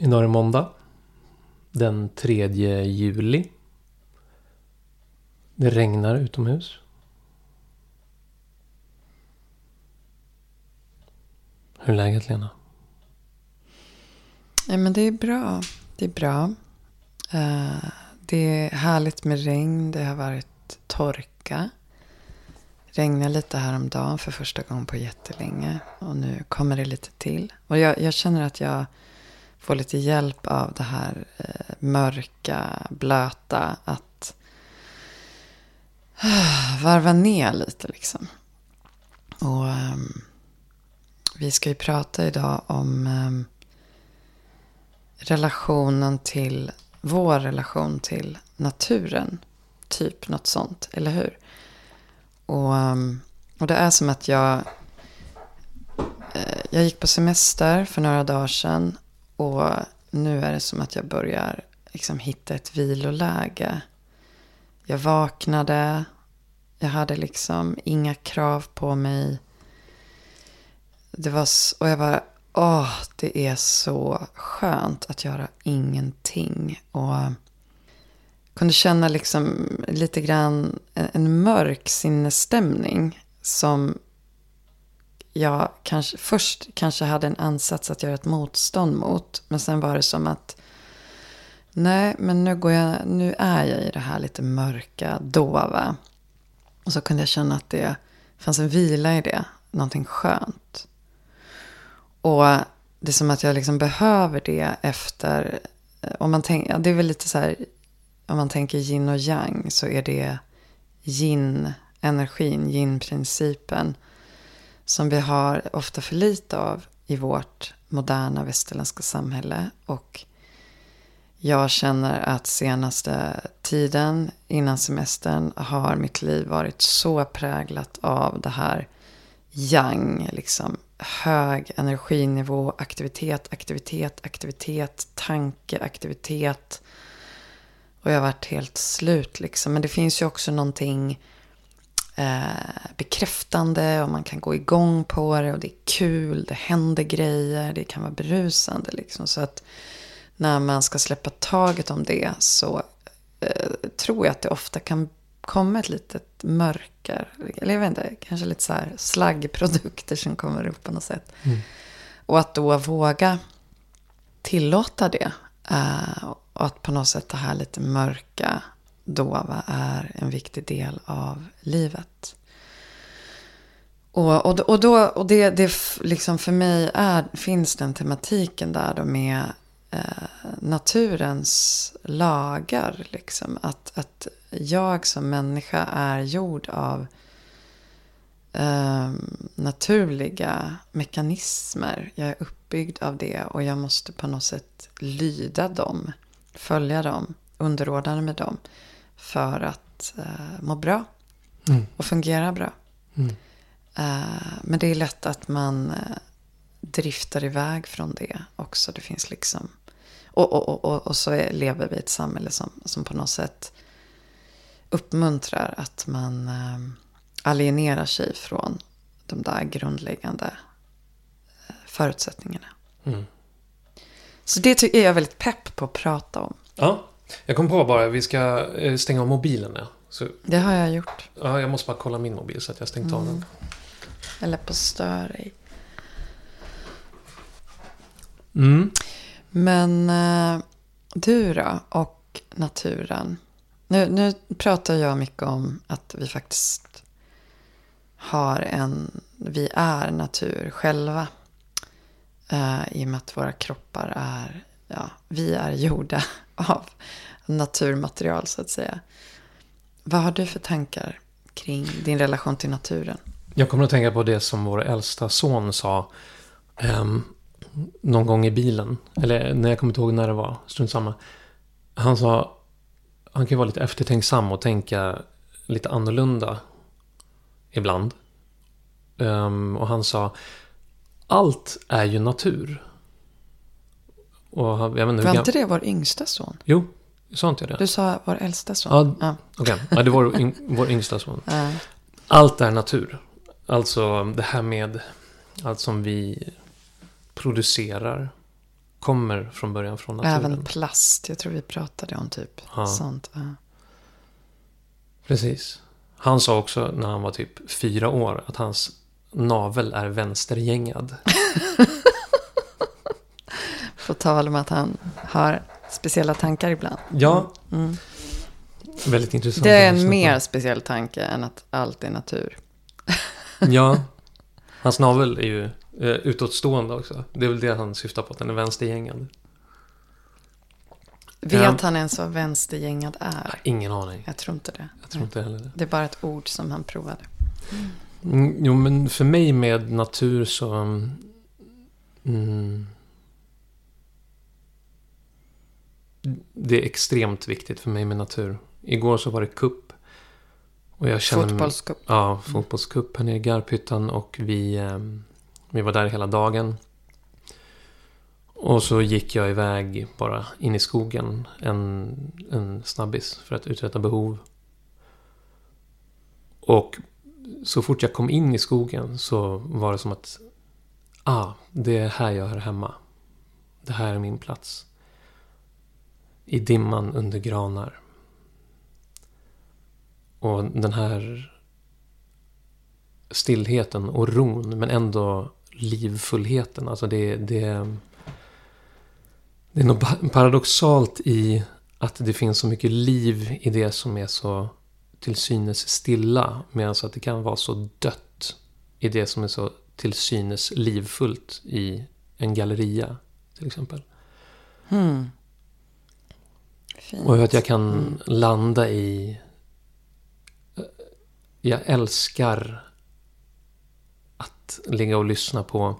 Idag är det måndag. Den 3 juli. Det regnar utomhus. Hur är läget Lena? Ja, men det är bra. Det är bra. Uh, det är härligt med regn. Det har varit torka. Regnade lite häromdagen för första gången på jättelänge. Och nu kommer det lite till. Och jag, jag känner att jag få lite hjälp av det här eh, mörka, blöta. Att uh, varva ner lite liksom. Och um, vi ska ju prata idag om um, relationen till, vår relation till naturen. Typ något sånt, eller hur? Och, um, och det är som att jag, eh, jag gick på semester för några dagar sedan. Och nu är det som att jag börjar liksom hitta ett viloläge. Jag vaknade. Jag hade liksom inga krav på mig. Det var, och jag bara, åh, det är så skönt att göra ingenting. Och kunde känna liksom lite grann en mörk sinnesstämning. Som jag kanske, först kanske hade en ansats att göra ett motstånd mot. Men sen var det som att nej, men nu, går jag, nu är jag i det här lite mörka, dova. Och så kunde jag känna att det fanns en vila i det. Någonting skönt. Och det är som att jag liksom behöver det efter. Eh, om man tänker, det är väl lite så här. Om man tänker yin och yang så är det yin-energin, yin-principen som vi har ofta för lite av i vårt moderna västerländska samhälle. Och jag känner att senaste tiden innan semestern har mitt liv varit så präglat av det här yang. Liksom hög energinivå, aktivitet, aktivitet, aktivitet, tanke, aktivitet. Och jag har varit helt slut liksom. Men det finns ju också någonting eh, bekräftande och man kan gå igång på det och det är kul, det händer grejer, det kan vara berusande liksom. Så att när man ska släppa taget om det så eh, tror jag att det ofta kan komma ett litet mörker. Eller jag vet inte, kanske lite så här slaggprodukter som kommer upp på något sätt. Mm. Och att då våga tillåta det. Uh, och att på något sätt det här lite mörka dova är en viktig del av livet. Och, och, och, då, och det, det liksom för mig är, finns den tematiken där då med eh, naturens lagar. Liksom. Att, att jag som människa är gjord av eh, naturliga mekanismer. Jag är uppbyggd av det och jag måste på något sätt lyda dem, följa dem, underordna mig dem för att uh, må bra mm. och fungera bra. Mm. Uh, men det är lätt att man uh, driftar iväg från det också. Det finns liksom... Och, och, och, och så är, lever vi i ett samhälle som, som på något sätt uppmuntrar att man alienerar sig från de där grundläggande förutsättningarna. Mm. Så det är jag väldigt pepp på att prata om. Ja, jag kom på bara, vi ska eh, stänga av mobilen nu. Så, det har jag gjort. Ja, jag måste bara kolla min mobil så att jag stängt mm. av den. Eller på stör dig. Mm. Men uh, du då och naturen. Nu, nu pratar jag mycket om att vi faktiskt har en, vi är natur själva. Uh, I och med att våra kroppar är, ja, vi är gjorda av naturmaterial så att säga. Vad har du för tankar kring din relation till naturen? Jag kommer att tänka på det som vår äldsta son sa um, någon gång i bilen. Eller när jag kommer inte ihåg när det var, strunt samma. Han sa, han kan ju vara lite eftertänksam och tänka lite annorlunda ibland. Um, och han sa, allt är ju natur. Och jag vet inte, var inte det vår yngsta son? Jo, sa inte jag det? Du sa vår äldsta son. Ja, ja. okej. Okay. Ja, det var vår, vår yngsta son. Ja. Allt är natur. Alltså det här med allt som vi producerar. kommer från början från naturen. Även plast. Jag tror vi pratade om typ Ja. sånt. Ja. Precis. Han sa också när han var typ fyra år att hans navel är vänstergängad. På tal om att han har speciella tankar ibland. Ja, Mm. väldigt intressant. Det är en mer speciell tanke än att allt är natur. Ja. Hans navel är ju eh, utåtstående också. Det är väl det han syftar på, att den är vänstergängad. Vet Ja. han ens vad vänstergängad är? Ingen aning. Jag tror inte det. Jag tror inte heller det. Det är bara ett ord som han provade. Mm, jo, men för mig med natur så... Mm, det är extremt viktigt för mig med natur. Igår så var det kupp. Och jag känner Fotbollscup. Ja, fotbollscup här nere i Garphyttan och vi, eh, vi var där hela dagen. Och så gick jag iväg bara in i skogen en, en snabbis för att uträtta behov. Och så fort jag kom in i skogen så var det som att ah, det är här jag hör hemma. Det här är min plats. I dimman under granar. Och den här stillheten och ron, men ändå livfullheten. Alltså det, det, det är något paradoxalt i att det finns så mycket liv i det som är så till synes stilla. Medan att det kan vara så dött i det som är så till synes livfullt i en galleria till exempel. Hmm. Fint. Och att jag kan Mm. landa i... Eh, jag älskar att ligga och lyssna på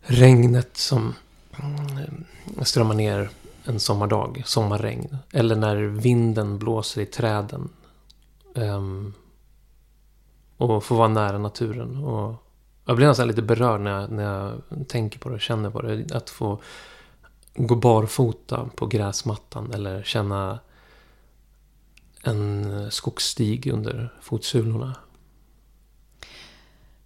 regnet som eh, strömmar ner en sommardag, sommarregn. Eller när vinden blåser i träden. Um, och få vara nära naturen. Och jag blir nästan lite berörd när jag, när jag tänker på det och känner på det. Att få gå barfota på gräsmattan eller känna en skogsstig under fotsulorna.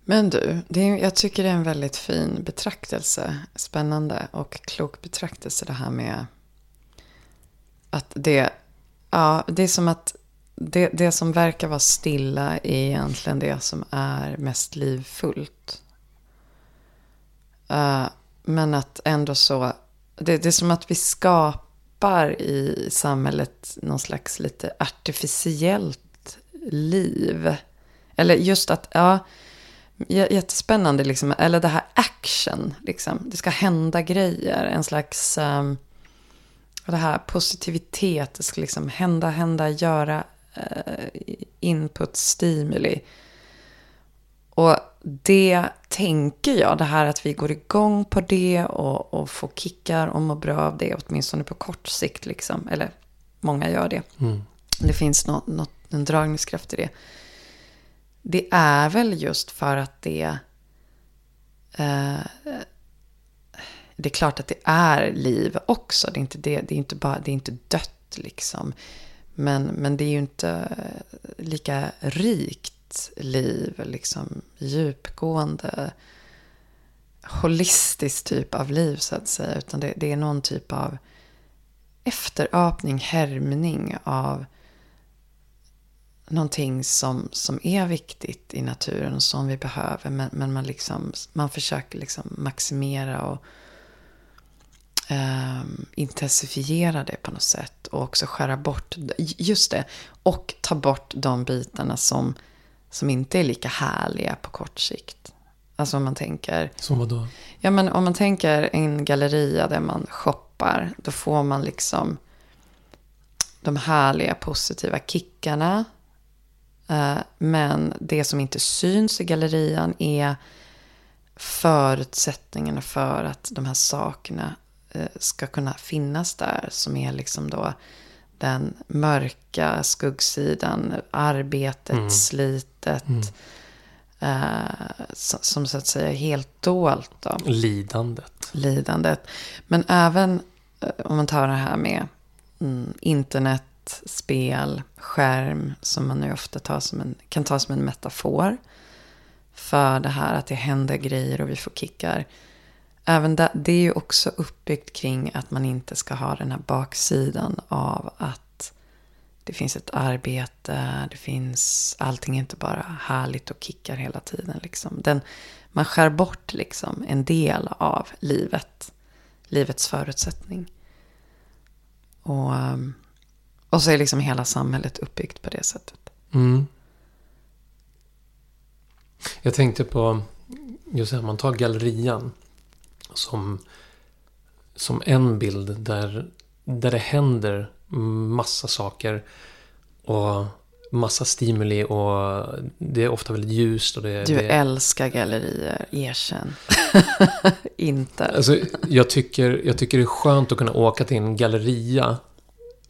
Men du, det är, jag tycker det är en väldigt fin betraktelse. Spännande och klok betraktelse det här med att det, ja, det är som att det, det som verkar vara stilla är egentligen det som är mest livfullt. Uh, men att ändå så, det, det är som att vi skapar i samhället någon slags lite artificiellt liv. Eller just att, ja, Jättespännande, liksom. eller det här action. Liksom. Det ska hända grejer. En slags... Um, det här positivitet. Det ska liksom hända, hända, göra uh, input, stimuli. Och det tänker jag, det här att vi går igång på det och, och får kickar och mår bra av det, åtminstone på kort sikt. Liksom. Eller många gör det. Mm. Det finns något, något, en dragningskraft i det. Det är väl just för att det... Eh, det är klart att det är liv också. Det är inte, det, det är inte, bara, det är inte dött liksom. Men, men det är ju inte lika rikt liv. Liksom djupgående, holistisk typ av liv så att säga. Utan det, det är någon typ av efterapning, härmning av någonting som, som är viktigt i naturen och som vi behöver. Men, men man, liksom, man försöker liksom maximera och eh, intensifiera det på något sätt. Och också skära bort, just det, och ta bort de bitarna som, som inte är lika härliga på kort sikt. Alltså om man tänker, Som vadå? ja men om man tänker en galleria där man shoppar, då får man liksom de härliga positiva kickarna. Eh, Men det som inte syns i gallerian är förutsättningarna för att de här sakerna eh, ska kunna finnas där. Som är liksom då den mörka skuggsidan, arbetet, Mm. slitet. Mm. eh, som, som så att säga är helt dolt. Då Lidandet. lidandet. Men även eh, om man tar det här med mm, internet, spel, skärm som man nu ofta tar som en, kan ta som en metafor för det här att det händer grejer och vi får kickar även där, det är ju också uppbyggt kring att man inte ska ha den här baksidan av att det finns ett arbete, det finns, allting är inte bara härligt och kickar hela tiden. Liksom. Den, man skär bort liksom en del av livet, livets förutsättning. Och, och så är liksom hela samhället uppbyggt på det sättet. Mm. Jag tänkte på, just det, man tar gallerian som, som en bild där, där det händer massa saker. Och massa stimuli och det är ofta väldigt ljust. Och det, du det... älskar gallerier, erkänn. Inte. Alltså, jag, tycker, jag tycker det är skönt att kunna åka till en galleria.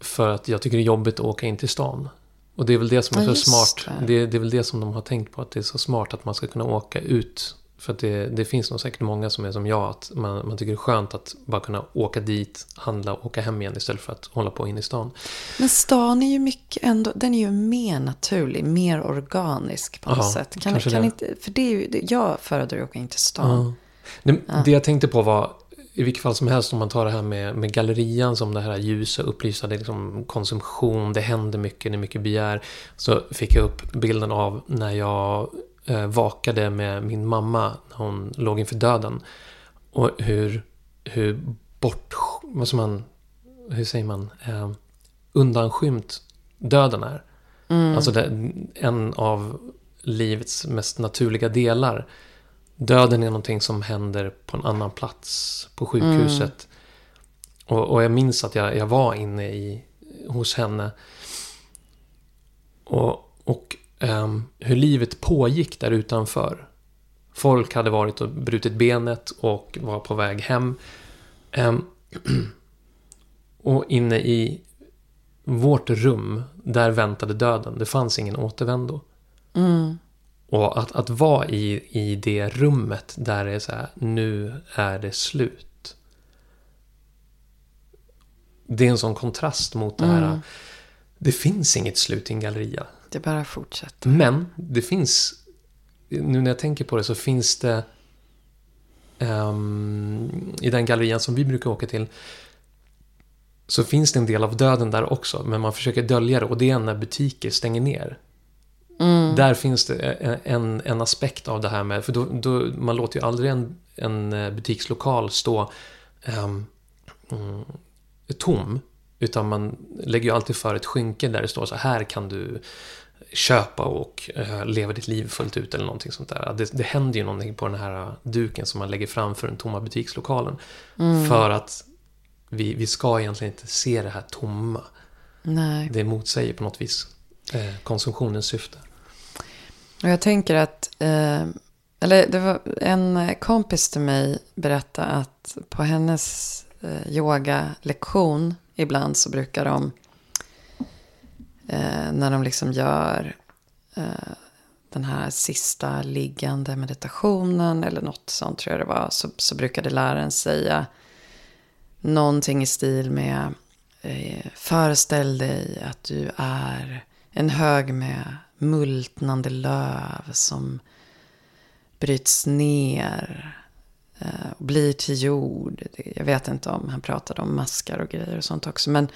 För att jag tycker det är jobbigt att åka in till stan. Och det är väl det som är Ja, så smart. det. Det. Det, är väl det som de har tänkt på. Att det är så smart att man ska kunna åka ut. För att det, det finns nog säkert många som är som jag. Att man, man tycker det är skönt att bara kunna åka dit, handla och åka hem igen. Istället för att hålla på in i stan. Men stan är ju mycket ändå, den är ju mer naturlig, mer organisk på något Ja, sätt. Kan, kan det. inte, för det är ju, jag föredrar att åka in till stan. Ja. Det, det jag tänkte på var, i vilket fall som helst om man tar det här med, med gallerian som det här ljusa, upplysta, det är liksom konsumtion, det händer mycket, det är mycket begär. Så fick jag upp bilden av när jag vakade med min mamma när hon låg inför döden. Och hur, hur bort, vad som man, hur säger man, eh, undanskymt döden är. Alltså det, en av livets mest naturliga delar. Döden är någonting som händer på en annan plats på sjukhuset. Och, och jag minns att jag, jag var inne i, hos henne. Och, och ehm, hur livet pågick där utanför. Folk hade varit och brutit benet och var på väg hem. Ehm, och inne i vårt rum, där väntade döden. Det fanns ingen återvändo. Mm. Och att, att vara i, i det rummet där det är så här, nu är det slut. Det är en sån kontrast mot det här. Det finns inget slut i en galleria. Det bara fortsätter. Men det finns, nu när jag tänker på det så finns det ehm, i den gallerian som vi brukar åka till så finns det en del av döden där också, men man försöker dölja det och det är när butiker stänger ner. Där finns det en, en aspekt av det här med, för då, då, man låter ju aldrig en, en eh, butikslokal stå mm, tom. Utan man lägger ju alltid för ett skynke där det står så här kan du köpa och eh, leva ditt liv fullt ut eller någonting sånt där. Det, det händer ju någonting på den här duken som man lägger framför den tomma butikslokalen. För att vi, vi ska egentligen inte se det här tomma. Nej. Det motsäger på något vis eh, konsumtionens syfte. Och jag tänker att, eh, eller det var en kompis till mig berättade att på hennes eh, yogalektion ibland så brukar de, eh, när de liksom gör eh, den här sista liggande meditationen eller något sånt tror jag det var, så, så brukade läraren säga någonting i stil med eh, föreställ dig att du är en hög med multnande löv som bryts ner eh, och blir till jord. Jag vet inte om han pratade om maskar och grejer och sånt också. Men,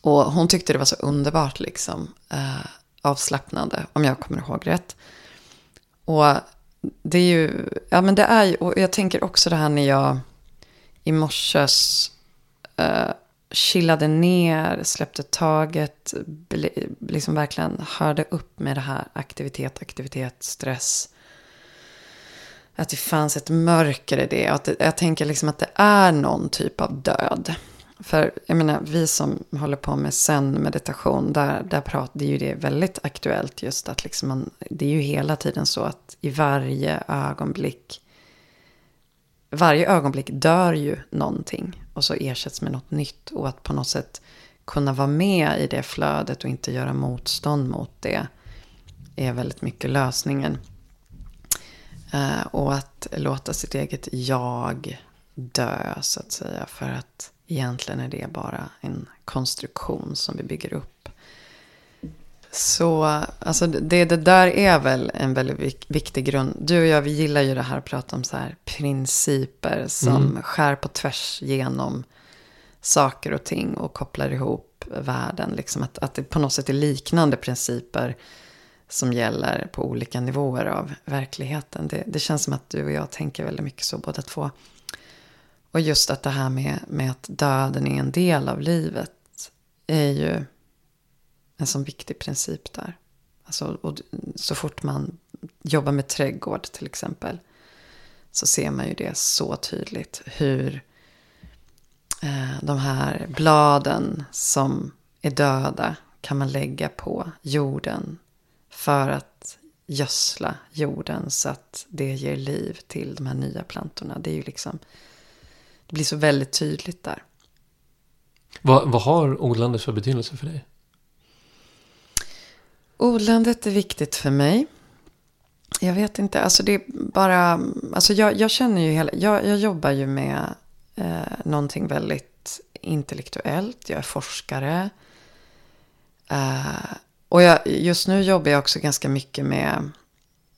och hon tyckte det var så underbart liksom. Eh, avslappnande, om jag kommer ihåg rätt. Och det är ju, ja men det är ju, och jag tänker också det här när jag i morses eh, chillade ner, släppte taget, ble, liksom verkligen hörde upp med det här aktivitet, aktivitet, stress. Att det fanns ett mörker i det. Att det, jag tänker liksom att det är någon typ av död. För jag menar, vi som håller på med zen-meditation, där, där pratar, det är ju det väldigt aktuellt just att liksom man, det är ju hela tiden så att i varje ögonblick varje ögonblick dör ju någonting och så ersätts med något nytt. Och att på något sätt kunna vara med i det flödet och inte göra motstånd mot det är väldigt mycket lösningen. Eh, och att låta sitt eget jag dö så att säga. För att egentligen är det bara en konstruktion som vi bygger upp. Så alltså det, det där är väl en väldigt viktig grund. Du och jag, vi gillar ju det här att prata om så här principer som mm. skär på tvärs genom saker och ting och kopplar ihop världen. Liksom att, att det på något sätt är liknande principer som gäller på olika nivåer av verkligheten. Det, det känns som att du och jag tänker väldigt mycket så båda två. Och just att det här med, med att döden är en del av livet är ju en sån viktig princip där. Alltså, och så fort man jobbar med trädgård till exempel så ser man ju det så tydligt. Hur eh, de här bladen som är döda kan man lägga på jorden för att gödsla jorden så att det ger liv till de här nya plantorna. Det är ju liksom, det blir så väldigt tydligt där. Vad, vad har odlandet för betydelse för dig? Odlandet är viktigt för mig. Jag vet inte, alltså det är bara, alltså jag, jag känner ju hela, jag, jag jobbar ju med eh, någonting väldigt intellektuellt, jag är forskare. Eh, och jag, just nu jobbar jag också ganska mycket med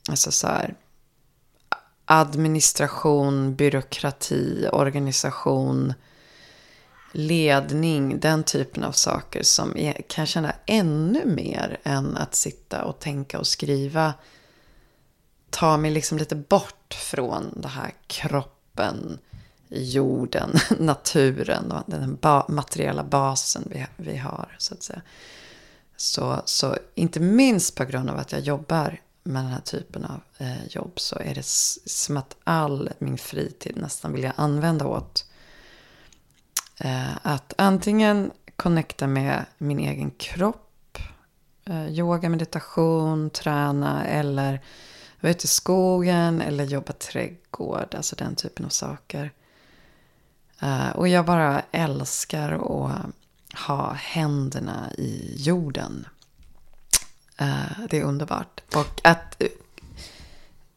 alltså så här, administration, byråkrati, organisation, ledning, den typen av saker som är, kan jag känna ännu mer än att sitta och tänka och skriva. Ta mig liksom lite bort från det här kroppen, jorden, naturen, den ba materiella basen vi, vi har så att säga. Så, så inte minst på grund av att jag jobbar med den här typen av eh, jobb så är det som att all min fritid nästan vill jag använda åt eh, att antingen connecta med min egen kropp, eh, yoga, meditation, träna eller vara ute i skogen eller jobba trädgård, alltså den typen av saker. Eh, och jag bara älskar att ha händerna i jorden. Uh, det är underbart. Och att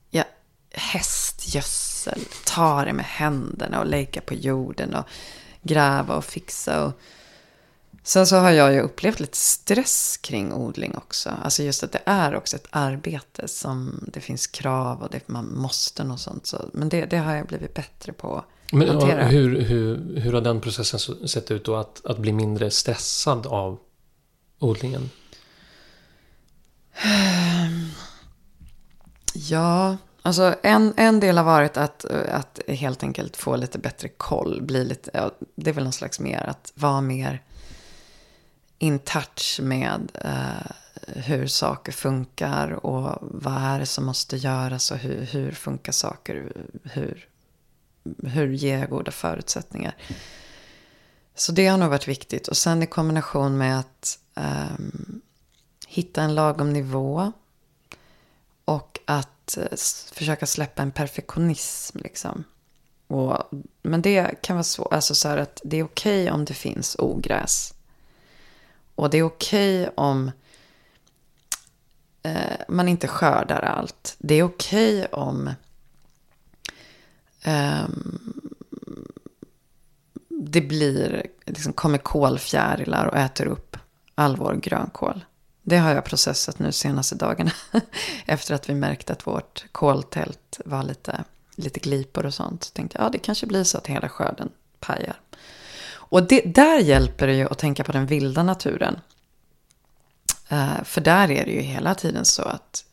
ja, hästgödsel, ta det med händerna och lägga på jorden och gräva och fixa. Och... Sen så har jag ju upplevt lite stress kring odling också. Alltså just att det är också ett arbete som det finns krav och det man måste och sånt. Så, men det, det har jag blivit bättre på men. Hur, hur, hur har den processen sett ut då? Att, att bli mindre stressad av odlingen? Ja, alltså en, en del har varit att, att helt enkelt få lite bättre koll. Bli lite, det är väl någon slags mer att vara mer in touch med uh, hur saker funkar och vad är det som måste göras och hur, hur funkar saker, hur hur ger jag goda förutsättningar. Så det har nog varit viktigt. Och sen i kombination med att um, hitta en lagom nivå. Och att eh, försöka släppa en perfektionism. Liksom. Och, men det kan vara svårt. Alltså så här att det är okej okay om det finns ogräs. Och det är okej okay om eh, man inte skördar allt. Det är okej okay om eh, det blir, liksom kommer kolfjärilar och äter upp all vår grönkål. Det har jag processat nu senaste dagarna. Efter att vi märkte att vårt koltält var lite, lite glipor och sånt. Så tänkte jag, ja det kanske blir så att hela skörden pajar. Och det, där hjälper det ju att tänka på den vilda naturen. Uh, för där är det ju hela tiden så att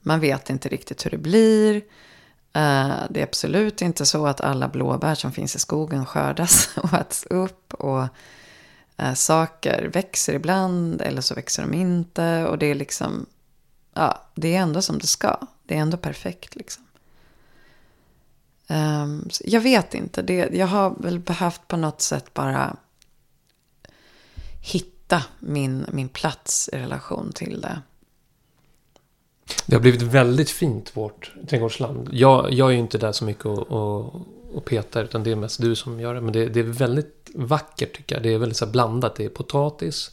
man vet inte riktigt hur det blir. Uh, det är absolut inte så att alla blåbär som finns i skogen skördas och äts upp. Och Eh, saker växer ibland eller så växer de inte. Och det är liksom, ja, det är ändå som det ska. Det är ändå perfekt liksom. Um, jag vet inte, det, jag har väl behövt på något sätt bara hitta min, min plats i relation till det. Det har blivit väldigt fint, vårt trädgårdsland. Jag, jag är ju inte där så mycket och, och, och petar, utan det är mest du som gör det. Men det, det är väldigt vackert tycker jag. Det är väldigt så blandat. Det är potatis,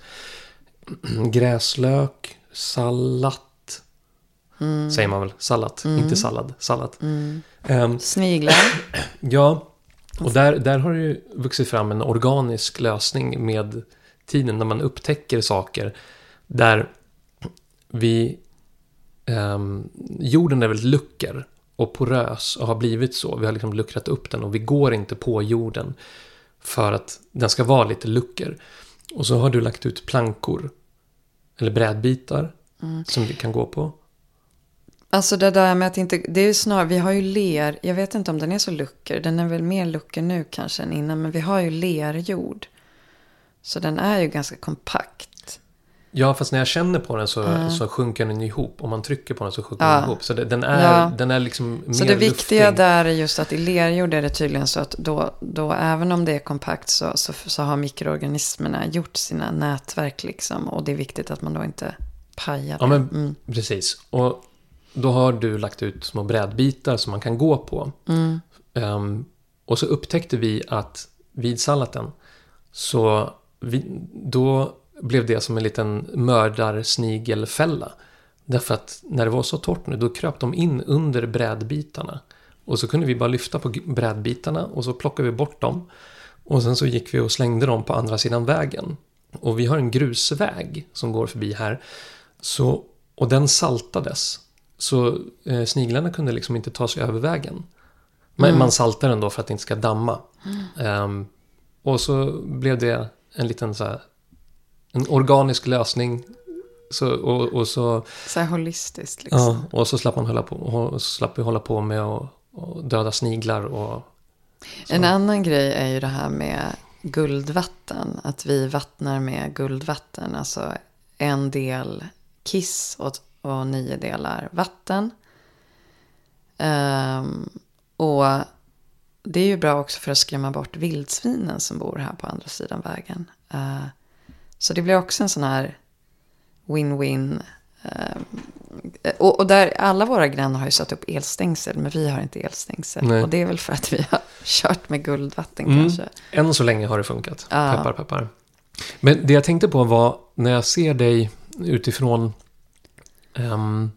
gräslök, sallad. Mm. Säger man väl? Sallad, mm. inte sallad. Sallad. Mm. Um, Sniglar. ja, och där, där har det ju vuxit fram en organisk lösning med tiden. När man upptäcker saker där vi... ehm, jorden är väldigt lucker och porös och har blivit så. Vi har liksom luckrat upp den och vi går inte på jorden för att den ska vara lite lucker. Och så har du lagt ut plankor eller brädbitar som vi kan gå på. Alltså det där med att inte, det är ju snarare, vi har ju ler, jag vet inte om den är så lucker, den är väl mer lucker nu kanske än innan, men vi har ju lerjord. Så den är ju ganska kompakt. Ja, fast när jag känner på den så, så sjunker den ihop. Om man trycker på den så sjunker Ja. den ihop. Så det, den, är, Ja. den är liksom mer Så det viktiga luftig. där är just att i lerjord är det tydligen så att då, då även om det är kompakt så, så, så har mikroorganismerna gjort sina nätverk liksom. Och det är viktigt att man då inte pajar Ja, det. men Mm. precis. Och då har du lagt ut små brädbitar som man kan gå på. Mm. Ehm, och så upptäckte vi att vid sallaten så vi, då blev det som en liten mördarsnigelfälla. Därför att när det var så torrt nu, då kröp de in under brädbitarna. Och så kunde vi bara lyfta på brädbitarna och så plockade vi bort dem. Och sen så gick vi och slängde dem på andra sidan vägen. Och vi har en grusväg som går förbi här. Så, och den saltades. Så eh, sniglarna kunde liksom inte ta sig över vägen. Men man saltar den då för att det inte ska damma. Ehm, och så blev det en liten så här, en organisk lösning. Så, och, och så, Så här holistiskt liksom. ja, och så slapp man hålla på, och så slapp vi hålla på med att döda sniglar och så. En annan grej är ju det här med guldvatten. Att vi vattnar med guldvatten. Alltså en del kiss och, och nio delar vatten. Ehm, och det är ju bra också för att skrämma bort vildsvinen som bor här på andra sidan vägen. Eh, så det blir också en sån här win-win. ehm, och, och där alla våra grannar har ju satt upp elstängsel, men vi har inte elstängsel. Nej. Och det är väl för att vi har kört med guldvatten Mm. kanske. Än så länge har det funkat. Ja. Peppar, peppar. Men det jag tänkte på var när jag ser dig utifrån ehm,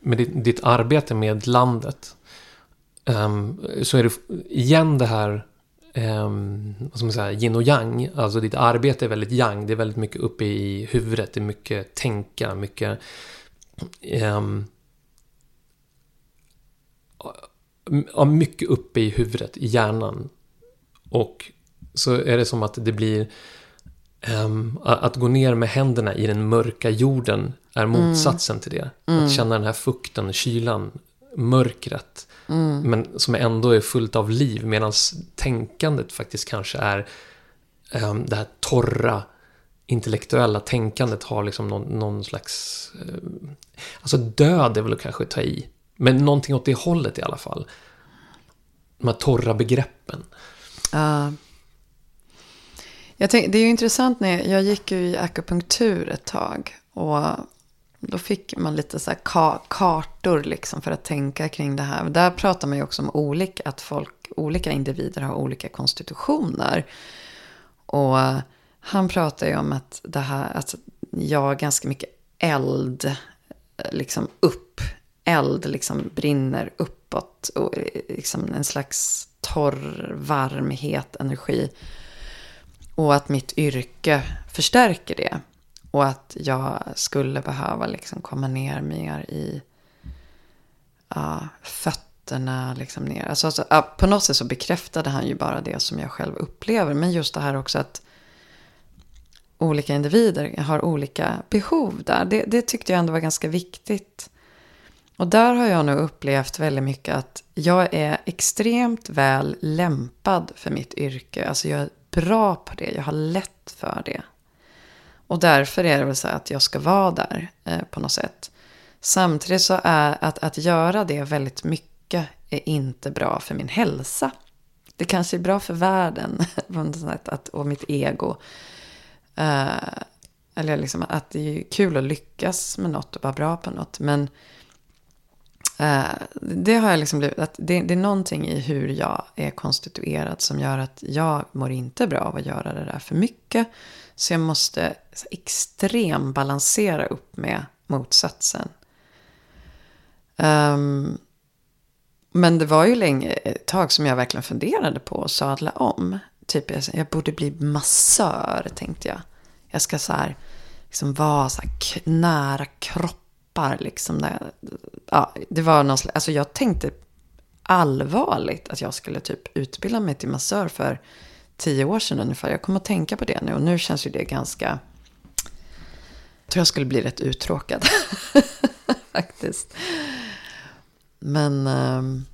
med ditt, ditt arbete med landet. ehm, så är det igen det här um, vad ska man säga, yin och yang. Alltså ditt arbete är väldigt yang. Det är väldigt mycket uppe i huvudet. Det är mycket tänka, mycket ehm, ja, mycket uppe i huvudet, i hjärnan. Och så är det som att det blir... a- att gå ner med händerna i den mörka jorden är motsatsen till det. Att känna den här fukten, kylan, mörkret. Men som ändå är fullt av liv. Medan tänkandet faktiskt kanske är ehm, det här torra, intellektuella tänkandet har liksom någon, någon slags... eh, alltså död är väl att kanske ta i. Men någonting åt det hållet i alla fall. De här torra begreppen. Ja. Jag tänk, det är ju intressant när jag, jag gick ju i akupunktur ett tag. Och då fick man lite så här ka, kartor liksom för att tänka kring det här. Där pratar man ju också om olika, att folk, olika individer har olika konstitutioner. Och han pratar ju om att det här, att jag har ganska mycket eld, liksom upp. Eld liksom brinner uppåt. Och liksom en slags torr, varm, het energi. Och att mitt yrke förstärker det. Och att jag skulle behöva liksom komma ner mer i uh, fötterna. Liksom ner. Alltså, alltså, uh, på något sätt så bekräftade han ju bara det som jag själv upplever. Men just det här också att olika individer har olika behov där. Det, det tyckte jag ändå var ganska viktigt. Och där har jag nu upplevt väldigt mycket att jag är extremt väl lämpad för mitt yrke. Alltså jag är bra på det, jag har lätt för det. Och därför är det väl så att jag ska vara där eh, på något sätt. Samtidigt så är att, att göra det väldigt mycket är inte bra för min hälsa. Det kanske är bra för världen på något sätt, att, och mitt ego. Eh, eller liksom att det är kul att lyckas med något och vara bra på något. Men eh, det har jag liksom blivit, att det, det är någonting i hur jag är konstituerad som gör att jag mår inte bra av att göra det där för mycket. Så jag måste så extrem balansera upp med motsatsen. Um, men det var ju länge, ett tag som jag verkligen funderade på att sadla om. Typ jag, jag borde bli massör tänkte jag. Jag ska så här, liksom vara så här nära kroppar. liksom. Där, ja, det var någon slags, alltså jag tänkte allvarligt att jag skulle typ utbilda mig till massör för tio år sedan ungefär. Jag kommer att tänka på det nu och nu känns ju det ganska... Jag tror jag skulle bli rätt uttråkad. Faktiskt. Men... Um...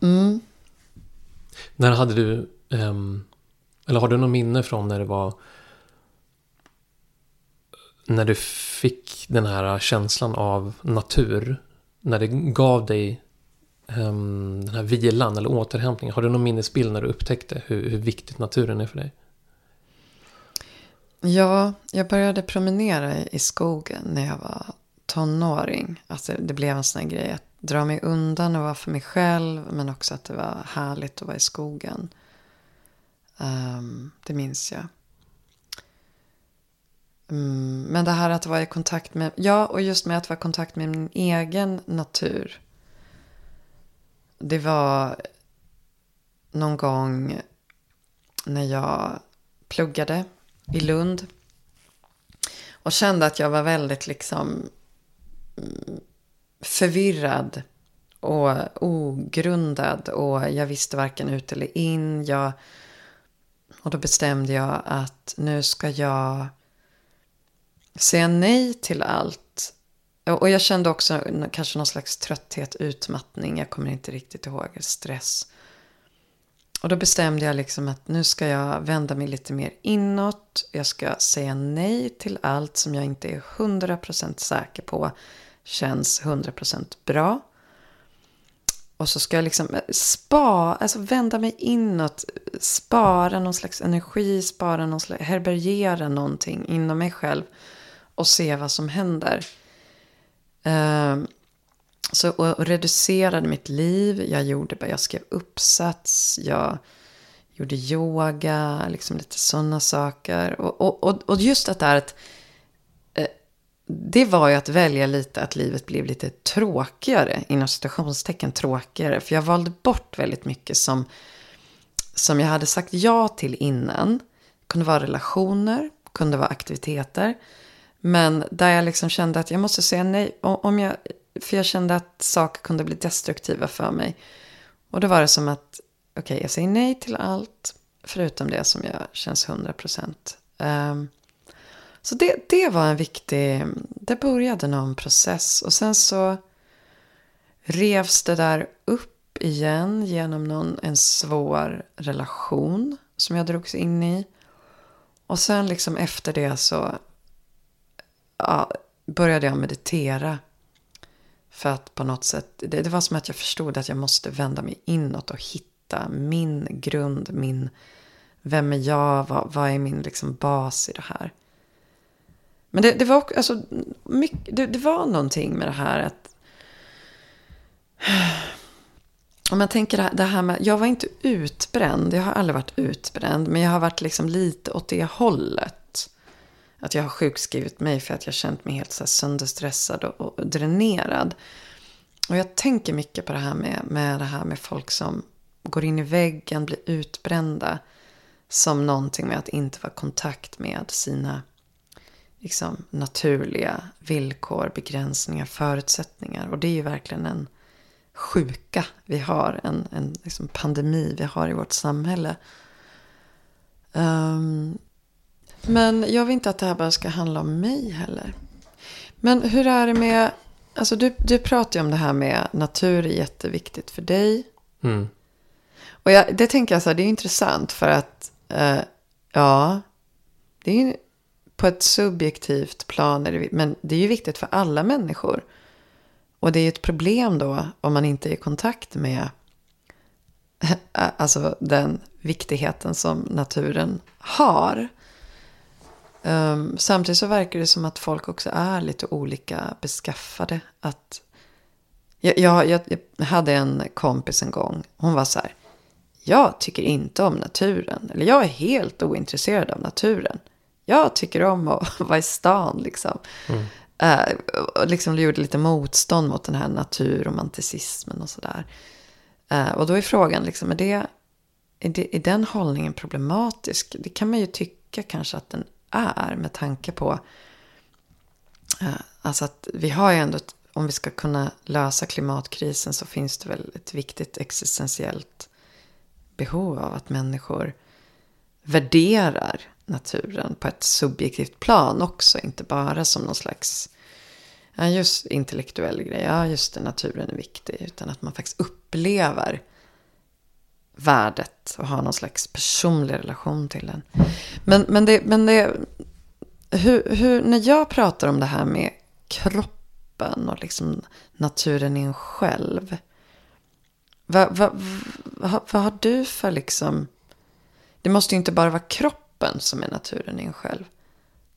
Mm. När hade du... Um, eller har du något minne från när det var... När du fick den här känslan av natur. När det gav dig Ehm, den här vilan eller återhämtningen. Har du någon minnesbild när du upptäckte hur, hur viktigt naturen är för dig? Ja, jag började promenera i skogen när jag var tonåring. Alltså det blev en sån här grej att dra mig undan och vara för mig själv. Men också att det var härligt att vara i skogen. Um, det minns jag. Mm, men det här att vara i kontakt med, ja och just med att vara i kontakt med min egen natur. Det var någon gång när jag pluggade i Lund. Och kände att jag var väldigt liksom mm, förvirrad och ogrundad. Och jag visste varken ut eller in. Jag, och då bestämde jag att nu ska jag säga nej till allt. Och jag kände också kanske någon slags trötthet, utmattning. Jag kommer inte riktigt ihåg. Stress. Och då bestämde jag liksom att nu ska jag vända mig lite mer inåt. Jag ska säga nej till allt som jag inte är 100% säker på känns 100% bra. Och så ska jag liksom eh, spa, alltså vända mig inåt, spara någon slags energi, spara någon slags, herbergera någonting inom mig själv och se vad som händer. Ehm, så, och, och reducerade mitt liv. Jag, gjorde, jag skrev uppsats. Jag gjorde yoga. Liksom lite sådana saker. Och, och, och just att det är att eh, det var ju att välja lite att livet blev lite tråkigare. Inom citationstecken tråkigare. För jag valde bort väldigt mycket som, som jag hade sagt ja till innan. Det kunde vara relationer. Kunde vara aktiviteter. Men där jag liksom kände att jag måste säga nej. Om jag för jag kände att saker kunde bli destruktiva för mig. Och då var det som att, okej, okay, jag säger nej till allt. Förutom det som jag känns 100 procent. Um, så det, det var en viktig, det började någon process. Och sen så revs det där upp igen genom någon, en svår relation som jag drogs in i. Och sen liksom efter det så ja, började jag meditera. För att på något sätt, det, det, var som att jag förstod att jag måste vända mig inåt och hitta min grund, min, vem är jag, vad, vad är min liksom bas i det här. Men det, det var alltså, mycket, det, det, var någonting med det här att... Om man tänker det här med, jag var inte utbränd, jag har aldrig varit utbränd, men jag har varit liksom lite åt det hållet. Att jag har sjukskrivit mig för att jag känt mig helt så här sönderstressad och, och dränerad. Och jag tänker mycket på det här med, med det här med folk som går in i väggen, blir utbrända. Som någonting med att inte vara i kontakt med sina liksom, naturliga villkor, begränsningar, förutsättningar. Och det är ju verkligen en sjuka vi har, en, en liksom pandemi vi har i vårt samhälle. Um, men jag vill inte att det här bara ska handla om mig heller. Men hur är det med... Alltså du, du pratar ju om det här med natur är jätteviktigt för dig. Mm. Och jag, det tänker jag så här, det är intressant för att... Eh, ja, det är ju på ett subjektivt plan. Det, men det är ju viktigt för alla människor. Och det är ett problem då om man inte är i kontakt med alltså den viktigheten som naturen har. Um, samtidigt så verkar det som att folk också är lite olika beskaffade. Att jag, jag, jag, hade en kompis en gång. Hon var så här. Jag tycker inte om naturen. Eller jag är helt ointresserad av naturen. Jag tycker om att vara i stan liksom. Mm. Uh, och liksom gjorde lite motstånd mot den här naturromanticismen och sådär. Uh, och då är frågan, liksom, är, det, är, det, är den hållningen problematisk? Det kan man ju tycka kanske att den är med tanke på eh, alltså att vi har ju ändå, ett, om vi ska kunna lösa klimatkrisen så finns det väl ett viktigt existentiellt behov av att människor värderar naturen på ett subjektivt plan också. Inte bara som någon slags ja, just intellektuell grej. Ja, just det, naturen är viktig. Utan att man faktiskt upplever värdet och ha någon slags personlig relation till den. Men, men, det, men det, hur, hur, när jag pratar om det här med kroppen och liksom naturen i en själv. Vad, vad, vad, vad har du för liksom... Det måste ju inte bara vara kroppen som är naturen i en själv.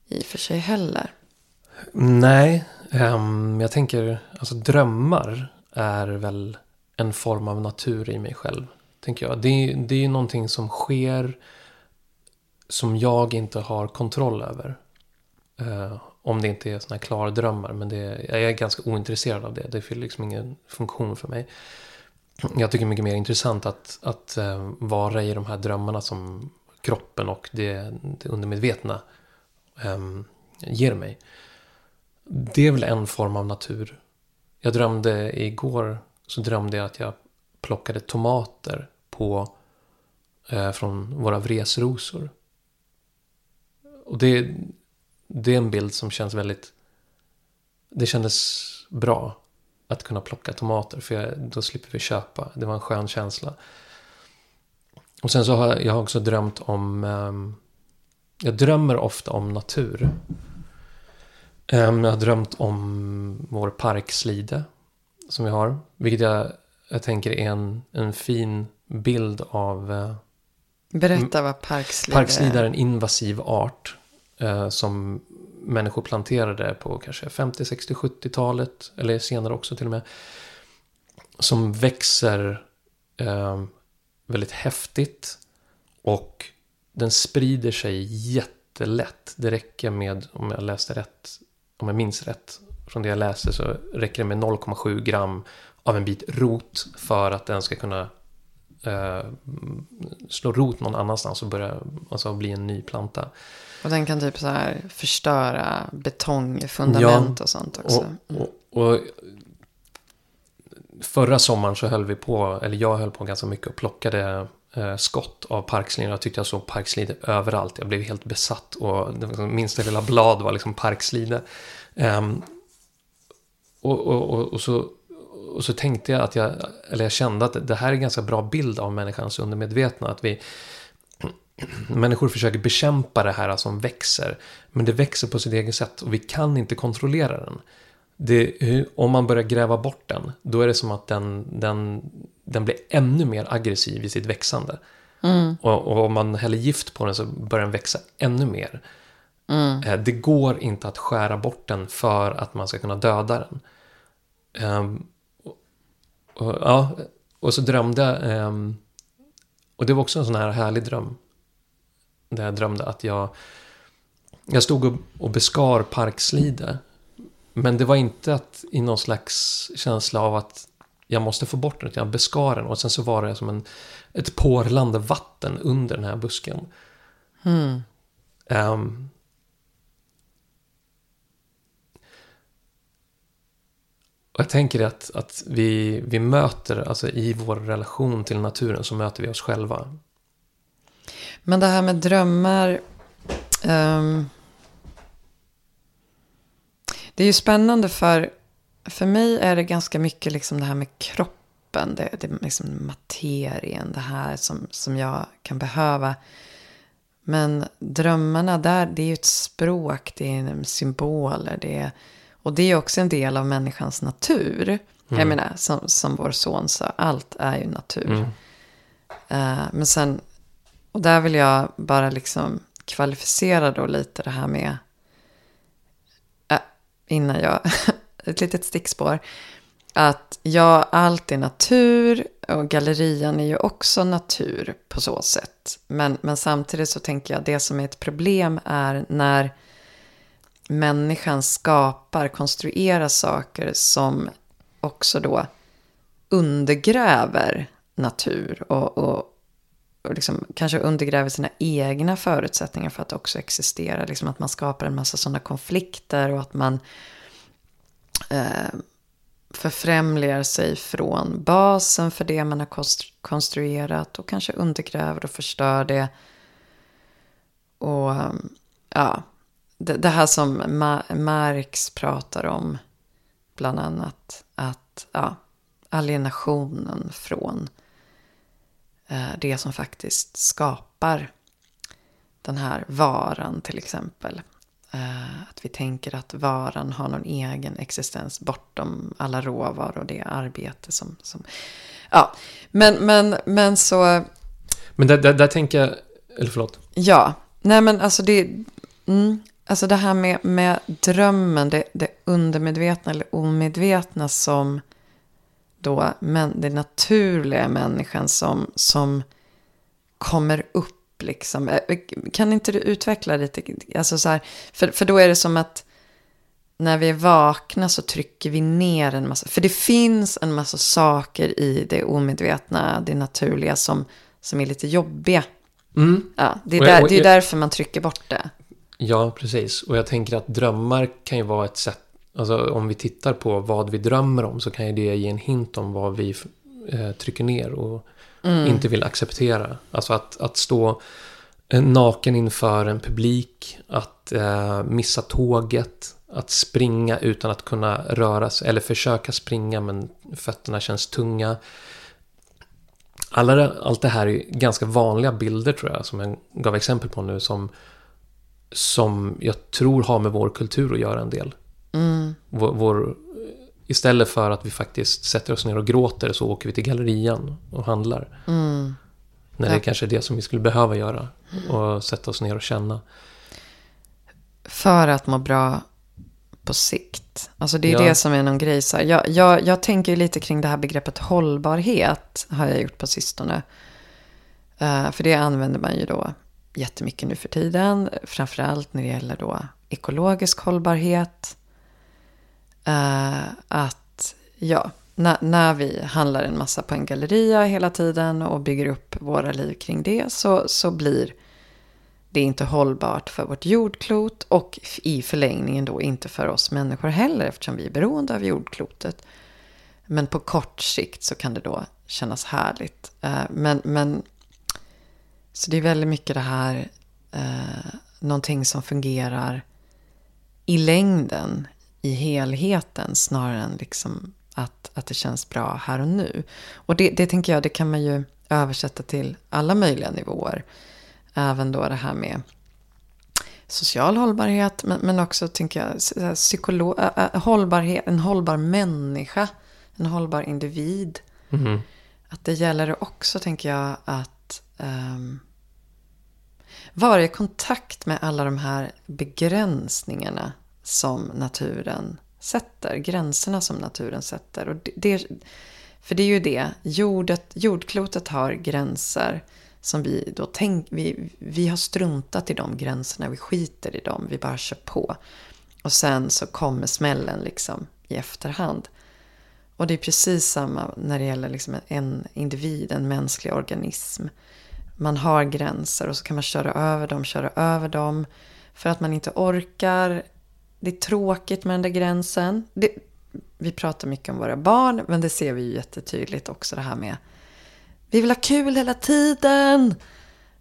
I och för sig heller. Nej, um, jag tänker alltså drömmar är väl en form av natur i mig själv. Tänker jag. Det, det är ju någonting som sker som jag inte har kontroll över. Uh, om det inte är såna här klardrömmar. Men det, jag är ganska ointresserad av det. Det fyller liksom ingen funktion för mig. Jag tycker det är mycket mer intressant att, att uh, vara i de här drömmarna som kroppen och det, det undermedvetna um, ger mig. Det är väl en form av natur. Jag drömde igår så drömde jag att jag plockade tomater på, eh, från våra vresrosor. Och det, det är en bild som känns väldigt... Det kändes bra att kunna plocka tomater för jag, då slipper vi köpa. Det var en skön känsla. Och sen så har jag också drömt om... Eh, jag drömmer ofta om natur. Eh, jag har drömt om vår parkslide som vi har. Vilket jag, jag tänker är en, en fin bild av... Eh, Berätta vad parkslide. Parkslide är en invasiv art. Eh, som människor planterade på kanske 50, 60, 70-talet. Eller senare också till och med. Som växer eh, väldigt häftigt. Och den sprider sig jättelätt. Det räcker med, om jag läste rätt, om jag minns rätt, från det jag läste så räcker det med 0,7 gram av en bit rot för att den ska kunna eh, slå rot någon annanstans och börja alltså bli en ny planta. Och den kan typ så här förstöra betongfundament ja, och sånt också. Och, och, och, förra sommaren så höll vi på, eller jag höll på ganska mycket och plockade eh, skott av parkslide. Jag tyckte jag såg parkslide överallt. Jag blev helt besatt och det minsta lilla blad var liksom parkslide. Um, och, och, och, och, så, och så tänkte jag att jag, eller jag kände att det här är en ganska bra bild av människans undermedvetna. Att vi, människor försöker bekämpa det här som växer. Men det växer på sitt eget sätt och vi kan inte kontrollera den. Det, om man börjar gräva bort den, då är det som att den, den, den blir ännu mer aggressiv i sitt växande. Mm. Och, och, om man häller gift på den så börjar den växa ännu mer. Mm. Eh, det går inte att skära bort den för att man ska kunna döda den. Och, ja, och så drömde jag. Um, och det var också en sån här härlig dröm. Där jag drömde att jag... Jag stod och, och beskar parkslide. Men det var inte att i någon slags känsla av att jag måste få bort den. Jag beskar den och sen så var det som en, ett porlande vatten under den här busken. Mm. Um, Och jag tänker att, att vi, vi möter, alltså i vår relation till naturen så möter vi oss själva. Men det här med drömmar. Um, det är ju spännande för, för mig är det ganska mycket liksom det här med kroppen. Det, det är liksom materien, det här som, som jag kan behöva. Men drömmarna där, det är ju ett språk, det är symboler, det är och det är också en del av människans natur. Mm. Jag menar, som, som vår son sa, allt är ju natur. Mm. Uh, men sen, och där vill jag bara liksom kvalificera då lite det här med, uh, innan jag, ett litet stickspår. Att ja, allt är natur och gallerian är ju också natur på så sätt. Men, men samtidigt så tänker jag det som är ett problem är när människan skapar, konstruerar saker som också då undergräver natur och, och, och liksom, kanske undergräver sina egna förutsättningar för att också existera. Liksom att man skapar en massa sådana konflikter och att man eh, förfrämligar sig från basen för det man har konstruerat och kanske undergräver och förstör det. Och ja, det, det här som Marx pratar om, bland annat, att ja, alienationen från eh, det som faktiskt skapar den här varan till exempel. Eh, att vi tänker att varan har någon egen existens bortom alla råvaror och det arbete som... som ja, men, men, men så... Men där, där, där tänker jag... Eller förlåt. Ja, nej men alltså det... Mm, alltså det här med, med drömmen, det, det undermedvetna eller omedvetna som då men, det naturliga människan som, som kommer upp liksom. Eh, kan inte du utveckla lite? Alltså så här, för, för då är det som att när vi är vakna så trycker vi ner en massa. För det finns en massa saker i det omedvetna, det naturliga som, som är lite jobbiga. Mm. Ja, det är, där, det är därför man trycker bort det. Ja, precis. Och jag tänker att drömmar kan ju vara ett sätt. Alltså om vi tittar på vad vi drömmer om så kan ju det ge en hint om vad vi eh, trycker ner och mm. inte vill acceptera. Alltså att, att stå eh, naken inför en publik, att eh, missa tåget, att springa utan att kunna röra sig, eller försöka springa men fötterna känns tunga. Alla, allt det här är ganska vanliga bilder tror jag, som jag gav exempel på nu, som, som jag tror har med vår kultur att göra en del. Mm. Vår, vår Istället för att vi faktiskt sätter oss ner och gråter så åker vi till gallerian och handlar. Mm. När det ja. kanske är det som vi skulle behöva göra. Och sätta oss ner och känna. För att må bra på sikt. Alltså det är ja. det som är någon grej. Så jag, jag, jag tänker lite kring det här begreppet hållbarhet. Har jag gjort på sistone. Uh, för det använder man ju då jättemycket nu för tiden. Framförallt när det gäller då ekologisk hållbarhet. Uh, att, ja, när, när vi handlar en massa på en galleria hela tiden och bygger upp våra liv kring det så, så blir det inte hållbart för vårt jordklot och i förlängningen då inte för oss människor heller eftersom vi är beroende av jordklotet. Men på kort sikt så kan det då kännas härligt. Uh, men, men så det är väldigt mycket det här, uh, någonting som fungerar i längden i helheten snarare än liksom att, att det känns bra här och nu. Och det, det tänker jag, det kan man ju översätta till alla möjliga nivåer. Även då det här med social hållbarhet, men, men också tänker jag psykolog, äh, hållbarhet, en hållbar människa, en hållbar individ. Mm. Att det gäller också, tänker jag, att Ehm, um, vara i kontakt med alla de här begränsningarna som naturen sätter. Gränserna som naturen sätter. Och det, för det är ju det. Jordet, jordklotet har gränser som vi då tänk, vi, vi har struntat i de gränserna. Vi skiter i dem. Vi bara kör på. Och sen så kommer smällen liksom i efterhand. Och det är precis samma när det gäller liksom en individ, en mänsklig organism. Man har gränser och så kan man köra över dem, köra över dem. För att man inte orkar det är tråkigt med den där gränsen. Det, vi pratar mycket om våra barn, men det ser vi ju jättetydligt också det här med vi vill ha kul hela tiden.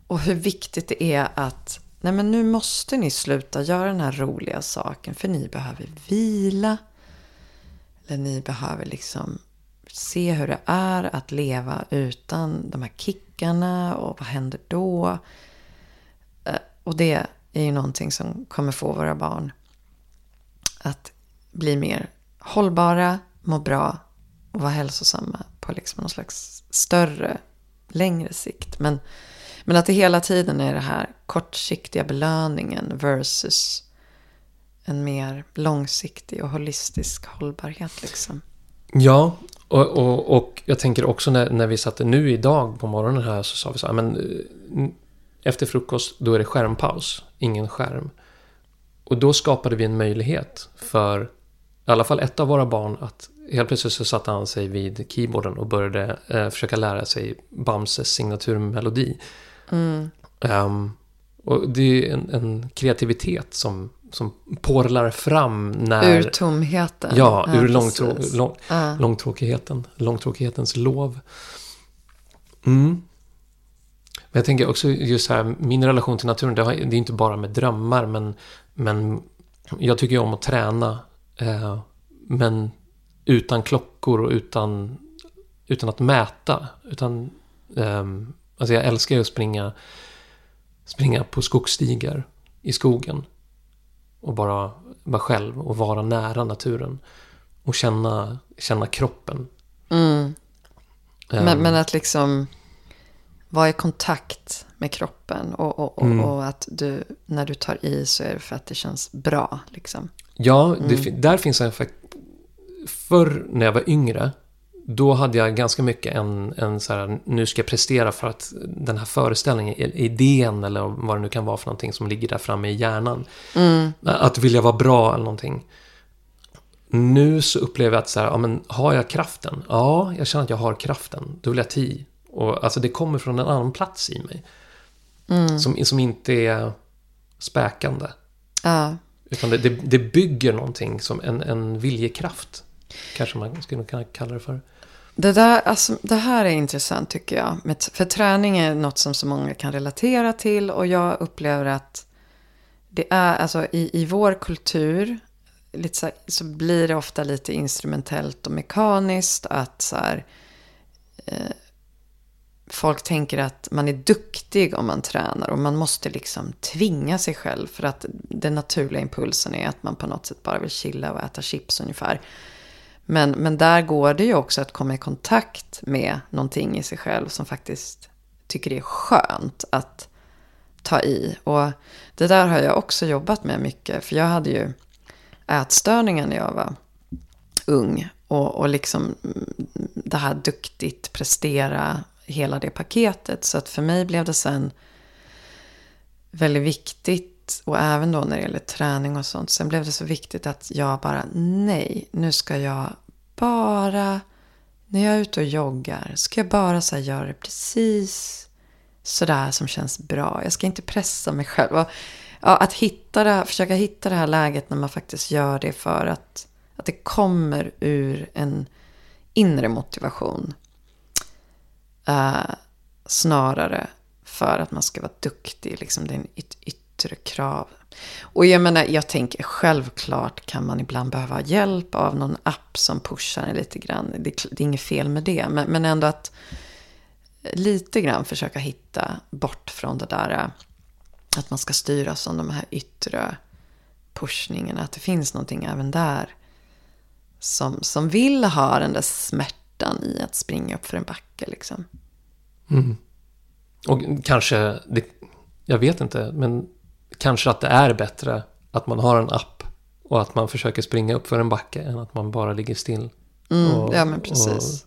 Och hur viktigt det är att nej men nu måste ni sluta göra den här roliga saken för ni behöver vila. Eller ni behöver liksom se hur det är att leva utan de här kickarna och vad händer då? Eh, och det är ju någonting som kommer få våra barn att bli mer hållbara, må bra och vara hälsosamma på liksom någon slags större, längre sikt. Men, men att det hela tiden är det här kortsiktiga belöningen versus en mer långsiktig och holistisk hållbarhet. Liksom. Ja, och, och, och jag tänker också när, när vi satt nu idag på morgonen här så sa vi så här, men eh, efter frukost då är det skärmpaus, ingen skärm. Och då skapade vi en möjlighet för i alla fall ett av våra barn att helt plötsligt så satte han sig vid keyboarden och började eh, försöka lära sig Bamses signaturmelodi. Mm. Um, och det är en, en, kreativitet som, som porlar fram när... Ur tomheten. Ja, ja ur långtrå, lång, ja. långtråkigheten. Långtråkighetens lov. Mm. Men jag tänker också just här, min relation till naturen, det, är inte bara med drömmar, men, men jag tycker om att träna. Eh, men utan klockor och utan, utan att mäta. Utan, eh, alltså jag älskar ju att springa, springa på skogsstigar i skogen. Och bara vara själv och vara nära naturen. Och känna, känna kroppen. Mm. Men, um, men att liksom vara i kontakt med kroppen. Och, och, och, mm. och, att du, när du tar i så är det för att det känns bra. Liksom. Ja, det, mm. där finns en... Förr när jag var yngre, då hade jag ganska mycket en, en så här, nu ska jag prestera för att den här föreställningen, idén eller vad det nu kan vara för någonting som ligger där framme i hjärnan. Mm. Att vilja vara bra eller någonting. Nu så upplever jag att så här, ja men har jag kraften? Ja, jag känner att jag har kraften. Då vill jag ta och alltså det kommer från en annan plats i mig. Mm. Som, som inte är späkande. Ja. Utan det, det, det, bygger någonting som en, en viljekraft. Kanske man skulle kunna kalla det för. Det, där, alltså, det här är intressant tycker jag. För träning är något som så många kan relatera till. Och jag upplever att det är, alltså i, i vår kultur. Lite så, så blir det ofta lite instrumentellt och mekaniskt. Att så här, eh, folk tänker att man är duktig om man tränar och man måste liksom tvinga sig själv för att den naturliga impulsen är att man på något sätt bara vill chilla och äta chips ungefär. Men, men där går det ju också att komma i kontakt med någonting i sig själv som faktiskt tycker det är skönt att ta i. Och det där har jag också jobbat med mycket, för jag hade ju ätstörningar när jag var ung. Och, och liksom mm, det här duktigt prestera, hela det paketet. Så att för mig blev det sen väldigt viktigt. Och även då när det gäller träning och sånt. Sen blev det så viktigt att jag bara, nej, nu ska jag bara, när jag är ute och joggar, ska jag bara så göra det precis sådär som känns bra. Jag ska inte pressa mig själv. Och, ja, att hitta det, försöka hitta det här läget när man faktiskt gör det för att, att det kommer ur en inre motivation. Uh, snarare för att man ska vara duktig. Liksom det är en yt yttre krav. Och jag menar, jag tänker självklart kan man ibland behöva hjälp av någon app som pushar en lite grann. Det, det är inget fel med det. Men, men ändå att lite grann försöka hitta bort från det där att man ska styras av de här yttre pushningarna. Att det finns någonting även där som, som vill ha den där smärtan smärtan i att springa upp för en backe. Liksom. Mm. Och kanske, det, jag vet inte, men kanske att det är bättre att man har en app och att man försöker springa upp för en backe än att man bara ligger still. Mm, och, ja, men precis.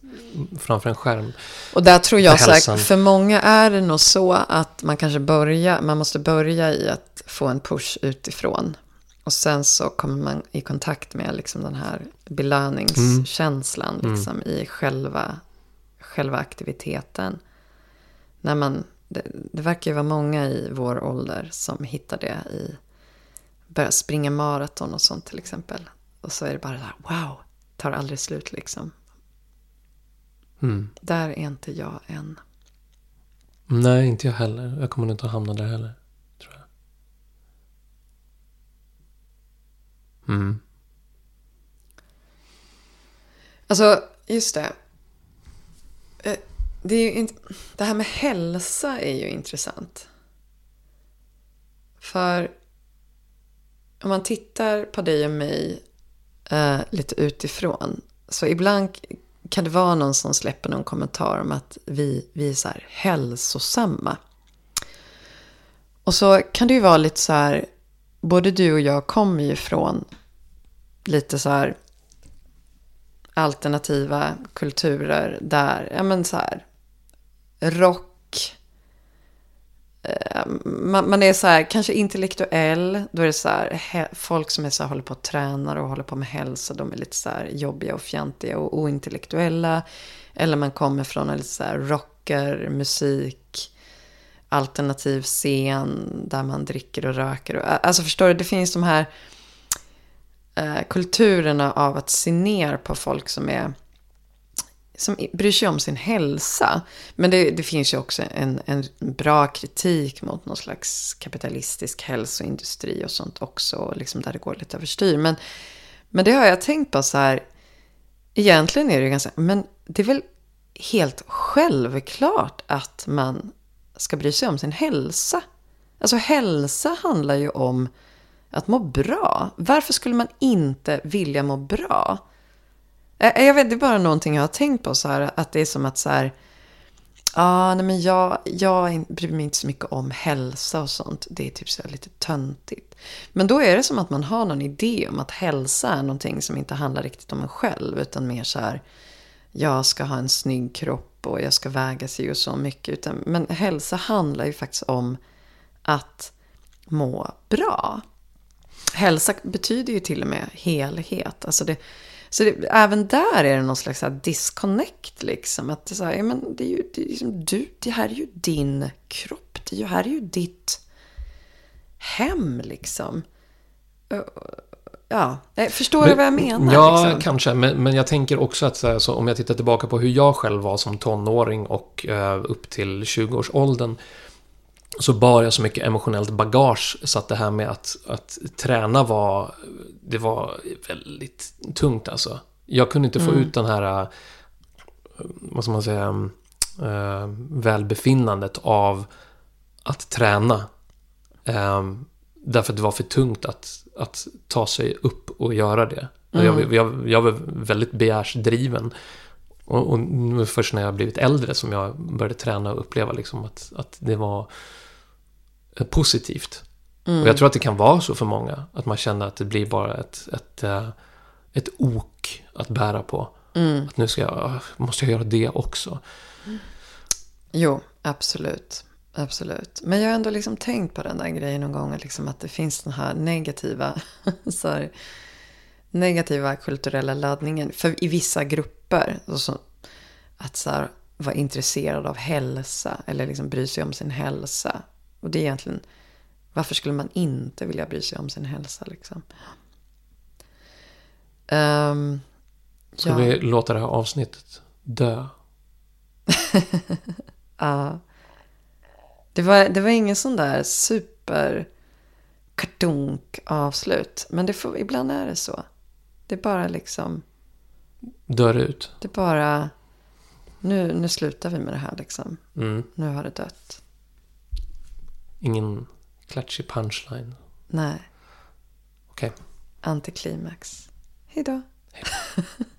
framför en skärm. Och där tror jag så här, för många är det nog så att man kanske börjar, man måste börja i att få en push utifrån. Och sen så kommer man i kontakt med liksom den här belöningskänslan mm. liksom, mm. i själva, själva aktiviteten. När man, det, det verkar ju vara många i vår ålder som hittar det i börja springa maraton och sånt till exempel. Och så är det bara där, wow, tar aldrig slut liksom. Mm. Där är inte jag än. Nej, inte jag heller. Jag kommer inte att hamna där heller. Mm. Alltså, just det. Det, är inte, det här med hälsa är ju intressant. För om man tittar på dig och mig eh, lite utifrån. Så ibland kan det vara någon som släpper någon kommentar om att vi, vi är så här hälsosamma. Och så kan det ju vara lite så här både du och jag kommer ju från lite så här alternativa kulturer där, ja men så här rock, eh, man, man är så här, kanske intellektuell. Då är det så här, he, folk som är så här, håller på att träna och håller på med hälsa. De är lite så här jobbiga och fjantiga och ointellektuella. Eller man kommer från en lite så här rocker, musik, alternativ scen. Där man dricker och röker. Eh, alltså förstår du, det finns de här eh, kulturerna av att se ner på folk som är som bryr sig om sin hälsa. Men det, det finns ju också en, en, bra kritik mot någon slags kapitalistisk hälsoindustri och sånt också. Liksom där det går lite överstyr. Men, men det har jag tänkt på så här. Egentligen är det ju ganska, men det är väl helt självklart att man ska bry sig om sin hälsa. Alltså hälsa handlar ju om att må bra. Varför skulle man inte vilja må bra? Eh, eh, jag vet, det är bara någonting jag har tänkt på så här, att det är som att så här, ja, nej men jag, jag bryr mig inte så mycket om hälsa och sånt. Det är typ så lite töntigt. Men då är det som att man har någon idé om att hälsa är någonting som inte handlar riktigt om en själv, utan mer så här, jag ska ha en snygg kropp och jag ska väga sig och så mycket. Utan, men hälsa handlar ju faktiskt om att må bra. Hälsa betyder ju till och med helhet. Alltså det, så det, även där är det någon slags disconnect liksom. Att det, är så här, ja, men det är ju det är liksom du, det här är ju din kropp. Det här är ju ditt hem liksom. Ja, eh, förstår men, du vad jag menar? Ja, liksom? kanske. Men, men jag tänker också att så, om jag tittar tillbaka på hur jag själv var som tonåring och uh, upp till 20-årsåldern. Så bar jag så mycket emotionellt bagage så att det här med att, att träna var det var väldigt tungt alltså. Jag kunde inte få mm. ut den här, eh, vad ska man säga, äh, välbefinnandet av att träna. Äh, därför att det var för tungt att, att ta sig upp och göra det. Mm. Jag, jag, jag var väldigt begärsdriven. Och, och först när jag blivit äldre som jag började träna och uppleva liksom att, att det var positivt. Mm. Och jag tror att det kan vara så för många. Att man känner att det blir bara ett, ett, eh, ett ok att bära på. Mm. Att nu ska jag, måste jag göra det också. Mm. Jo, absolut. Absolut. Men jag har ändå liksom tänkt på den där grejen någon gång. Liksom att det finns den här negativa, så här, negativa kulturella laddningen. För i vissa grupper. Så, att så här, vara intresserad av hälsa. Eller liksom bry sig om sin hälsa. Och det är egentligen varför skulle man inte vilja bry sig om sin hälsa liksom? Um, Ska ja. vi låta det här avsnittet dö? ja. Det var, det var ingen sån där super kartonk avslut. Men det får, ibland är det så. Det är bara liksom... Dör ut. Det är bara... Nu, nu slutar vi med det här liksom. Mm. Nu har det dött. Ingen klatschig punchline. Nej. Okej. Okay. Antiklimax. Hej då.